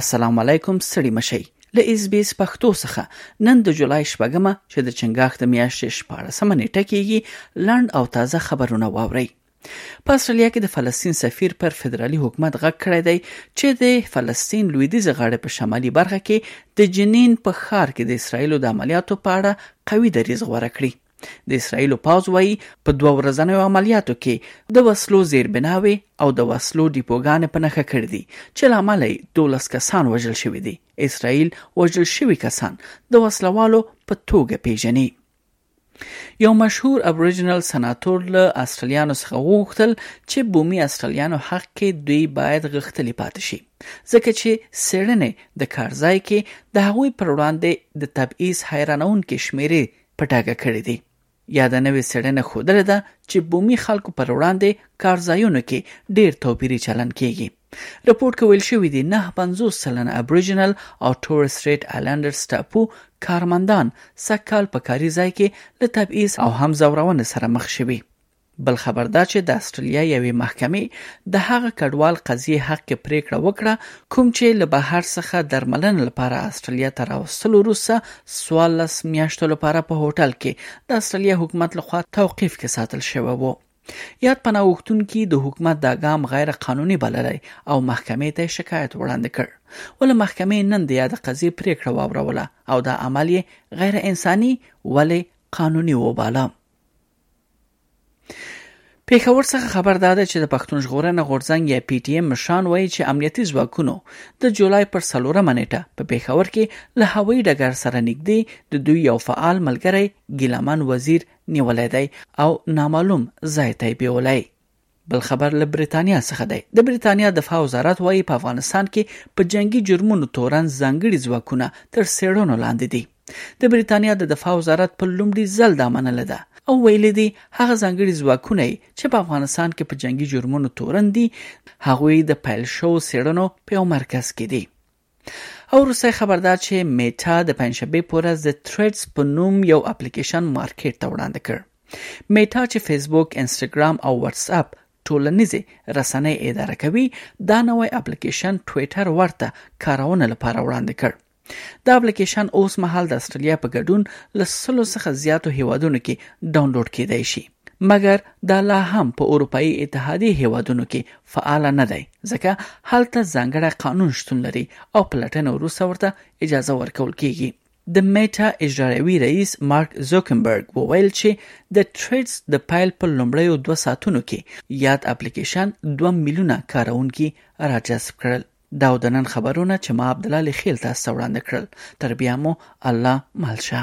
السلام علیکم ستړي مشي له اس بي اس پښتو څخه نن د جولای شپږمه چې د چنګاښ د میاشتې 14 نیټه کېږي لند او تازه خبرونه واوري په استرالیا کې د فلسطین سفیر پر فدرالي حکومت غږ کړی دی چې د فلسطین لویدیځ غاړې په شمالي برخه کې د جنین په ښار کې د اسرایلو د عملیاتو په اړه قوي دریځ غوره کړي د اسرایلو پاوز وایي په دوه ورځنیو عملیاتو کې د وسلو زیربناوې او د وسلو ډیپوګانې په نخښه کړې دي چې لامل یې 12 کسان وژل شوی دي اسرایل وژل شوی کسان د وسلوالو په توګه پیژني یو مشهور ابوریجنل سناتور له استرالیانو څخه وغوښتل چې بومي استرالیانو حق کې دوی باید غښتلي پاتې شي ځکه چې سړنې د کارځای کې د هغوی پر وړاندې د تبعیض حیرانونکې شمیرې په ډاګه کړې دي یا د نوې سړنه خودره ده چې بومي خلکو پر وړاندې کارځایونو کې ډیر توپیری چلن کیږي رپوټ کې ویل شوي دي نه پنځوس سلنه ابریجنل او ټورس سټریټ آیلنډرز ټاپو کارمندان سږ کال په کاري ځای کې له تبعیض او هم ځورونې سره مخ شوي. بل خبر دا چې د استرالیا یوې محکمې د هغه کډوال قضیې حق کې پریکړه وکړه کوم چې له بهر څخه درملنې لپاره استرالیا ته راوستلو وروسته څوارلس میاشتو لپاره په هوټل کې د استرالیا حکومت لخوا توقیف کې ساتل شوی و. یاد پناه غوښتونکي د حکومت دا ګام غیر قانوني بللی او محکمې ته شکایت وړاندې کړ ول محکمې نن د یاد قضیې پریکړه واوروله او دا عمل یې غیر انساني ولې قانوني وباله پیښور څخه خبر داده چې د پښتون ژغورنې غورځنګ یا پی ټی ایم مشران وایي چې امنیتي ځواکونو د جولای پر څلورمه نیټه په پیښور کې له هوایي ډګر سره نږدې د دوی یو فعال ملګری ګیلمن وزیر نیولی دی او نامعلوم ځای ته یې بیولی. بل خبر له بریتانیا څخه دی. د بریتانیا دفاع وزارت وايي په افغانستان کې په جنګي جرمونو تورن ځانګړي ځواکونه تر څېړنو لاندې دي. د بریتانیا د دفاع وزارت په لومړي ځل دا منلې ده او ویلي دي هغه ځانګړي ځواکونه یې چې په افغانستان کې په جنګي جرمونو تورن دي هغوی د پیل شوو څېړنو په یو مرکز کې دي. او وروستی خبر دا چې میټا د پنجشنبې په ورځ د تریډز په نوم یو اپلیکیشن مارکیټ ته وړاندې کړ میټا چې فیسبوک، انستګرام او واتس اپ ټولنیزې رسنۍ اداره کوي دا نوی اپلیکیشن ټویټر ورته کارونه لپاره وړاندې کړ دا اپلیکیشن اوس مهال د استرالیا په ګډون له سلو څخه زیاتو هیوادونو کې ډاونلوډ کیدای شي مګر دا لا هم په اروپايي اتحادیې هېوادونو کې فعال نه دی ځکه هلته ځانګړی قانون شتون لري او پلټنه وروسته ورته اجازه ورکول کیږي د میټا اجرایوي رئیس مارک زوکنبرګ وویل چې د ټریډز د پایل په لومړیو دوه ساعتونو کې یاد اپلیکیشن دوه میلیونه کارونکي راجذب کړل دا د نن خبرونه چې ما عبدالله لخیل تاسو ته وړاندې کړل تر بیا مو الله مل شه